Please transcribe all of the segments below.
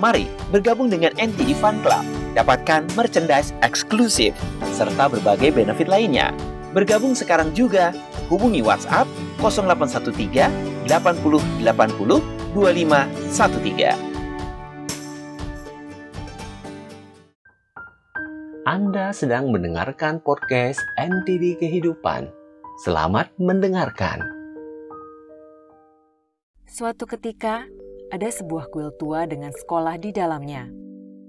Mari bergabung dengan NTD Fun Club. Dapatkan merchandise eksklusif serta berbagai benefit lainnya. Bergabung sekarang juga. Hubungi WhatsApp 0813 80 80 2513. Anda sedang mendengarkan podcast NTD Kehidupan. Selamat mendengarkan. Suatu ketika, ada sebuah kuil tua dengan sekolah di dalamnya.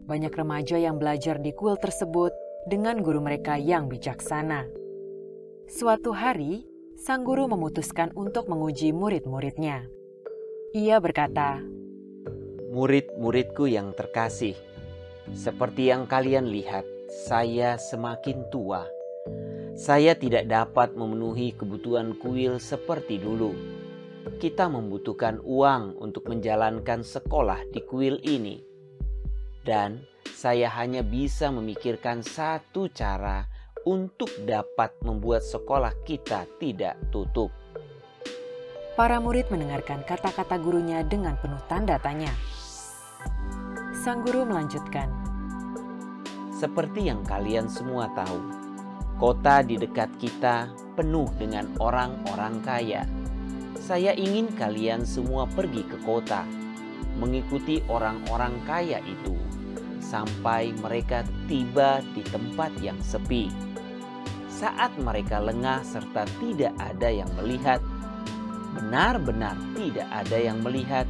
Banyak remaja yang belajar di kuil tersebut dengan guru mereka yang bijaksana. Suatu hari, sang guru memutuskan untuk menguji murid-muridnya. Ia berkata, Murid-muridku yang terkasih, seperti yang kalian lihat, saya semakin tua. Saya tidak dapat memenuhi kebutuhan kuil seperti dulu. Kita membutuhkan uang untuk menjalankan sekolah di kuil ini. Dan saya hanya bisa memikirkan satu cara untuk dapat membuat sekolah kita tidak tutup. Para murid mendengarkan kata-kata gurunya dengan penuh tanda tanya. Sang guru melanjutkan, seperti yang kalian semua tahu, kota di dekat kita penuh dengan orang-orang kaya. Saya ingin kalian semua pergi ke kota, mengikuti orang-orang kaya itu sampai mereka tiba di tempat yang sepi. Saat mereka lengah serta tidak ada yang melihat, benar-benar tidak ada yang melihat,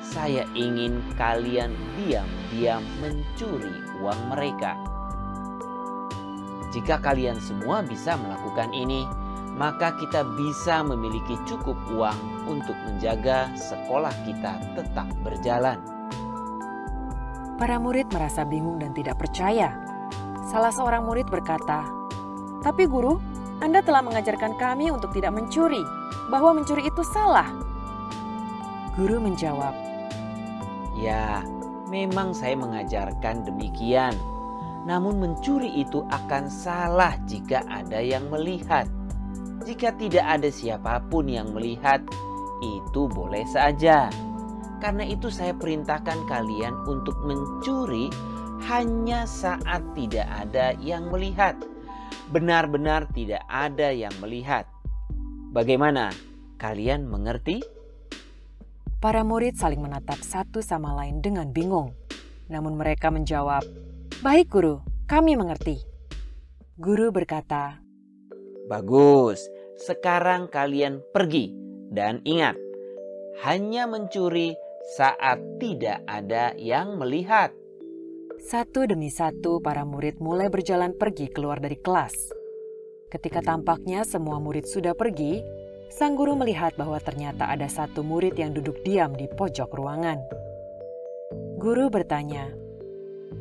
saya ingin kalian diam-diam mencuri uang mereka. Jika kalian semua bisa melakukan ini, maka kita bisa memiliki cukup uang untuk menjaga sekolah kita tetap berjalan. Para murid merasa bingung dan tidak percaya. Salah seorang murid berkata, "Tapi guru, Anda telah mengajarkan kami untuk tidak mencuri, bahwa mencuri itu salah." Guru menjawab, Ya, memang saya mengajarkan demikian. Namun mencuri itu akan salah jika ada yang melihat. Jika tidak ada siapa pun yang melihat, itu boleh saja. Karena itu saya perintahkan kalian untuk mencuri hanya saat tidak ada yang melihat. Benar-benar tidak ada yang melihat. Bagaimana? Kalian mengerti? Para murid saling menatap satu sama lain dengan bingung. Namun mereka menjawab, "Baik, Guru, kami mengerti." Guru berkata, "Bagus, sekarang kalian pergi dan ingat, hanya mencuri saat tidak ada yang melihat." Satu demi satu, para murid mulai berjalan pergi keluar dari kelas. Ketika tampaknya semua murid sudah pergi, sang guru melihat bahwa ternyata ada satu murid yang duduk diam di pojok ruangan. Guru bertanya,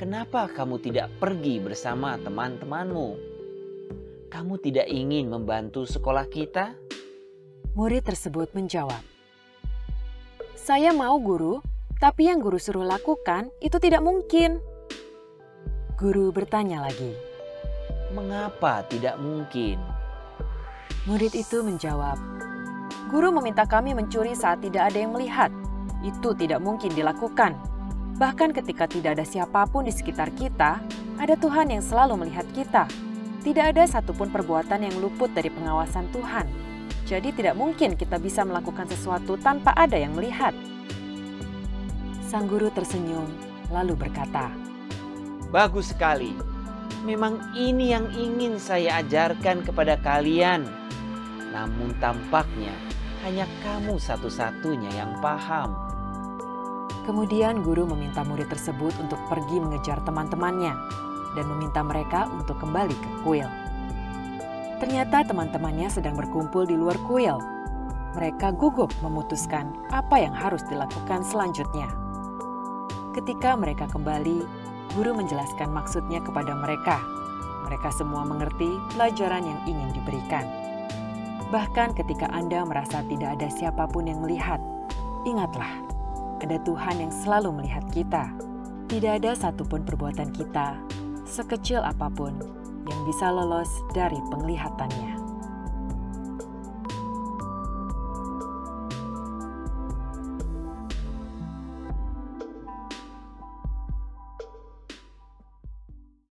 "Kenapa kamu tidak pergi bersama teman-temanmu? Kamu tidak ingin membantu sekolah kita?" Murid tersebut menjawab, "Saya mau, Guru, tapi yang guru suruh lakukan itu tidak mungkin." Guru bertanya lagi, "Mengapa tidak mungkin?" Murid itu menjawab, Guru meminta kami mencuri saat tidak ada yang melihat. Itu tidak mungkin dilakukan. Bahkan ketika tidak ada siapa pun di sekitar kita, ada Tuhan yang selalu melihat kita. Tidak ada satupun perbuatan yang luput dari pengawasan Tuhan. Jadi tidak mungkin kita bisa melakukan sesuatu tanpa ada yang melihat. Sang guru tersenyum, lalu berkata, Bagus sekali. Memang ini yang ingin saya ajarkan kepada kalian. Namun tampaknya hanya kamu satu-satunya yang paham. Kemudian guru meminta murid tersebut untuk pergi mengejar teman-temannya dan meminta mereka untuk kembali ke kuil. Ternyata teman-temannya sedang berkumpul di luar kuil. Mereka gugup memutuskan apa yang harus dilakukan selanjutnya. Ketika mereka kembali, guru menjelaskan maksudnya kepada mereka. Mereka semua mengerti pelajaran yang ingin diberikan. Bahkan ketika Anda merasa tidak ada siapa pun yang melihat, ingatlah, ada Tuhan yang selalu melihat kita. Tidak ada satupun perbuatan kita, sekecil apa pun, yang bisa lolos dari penglihatannya.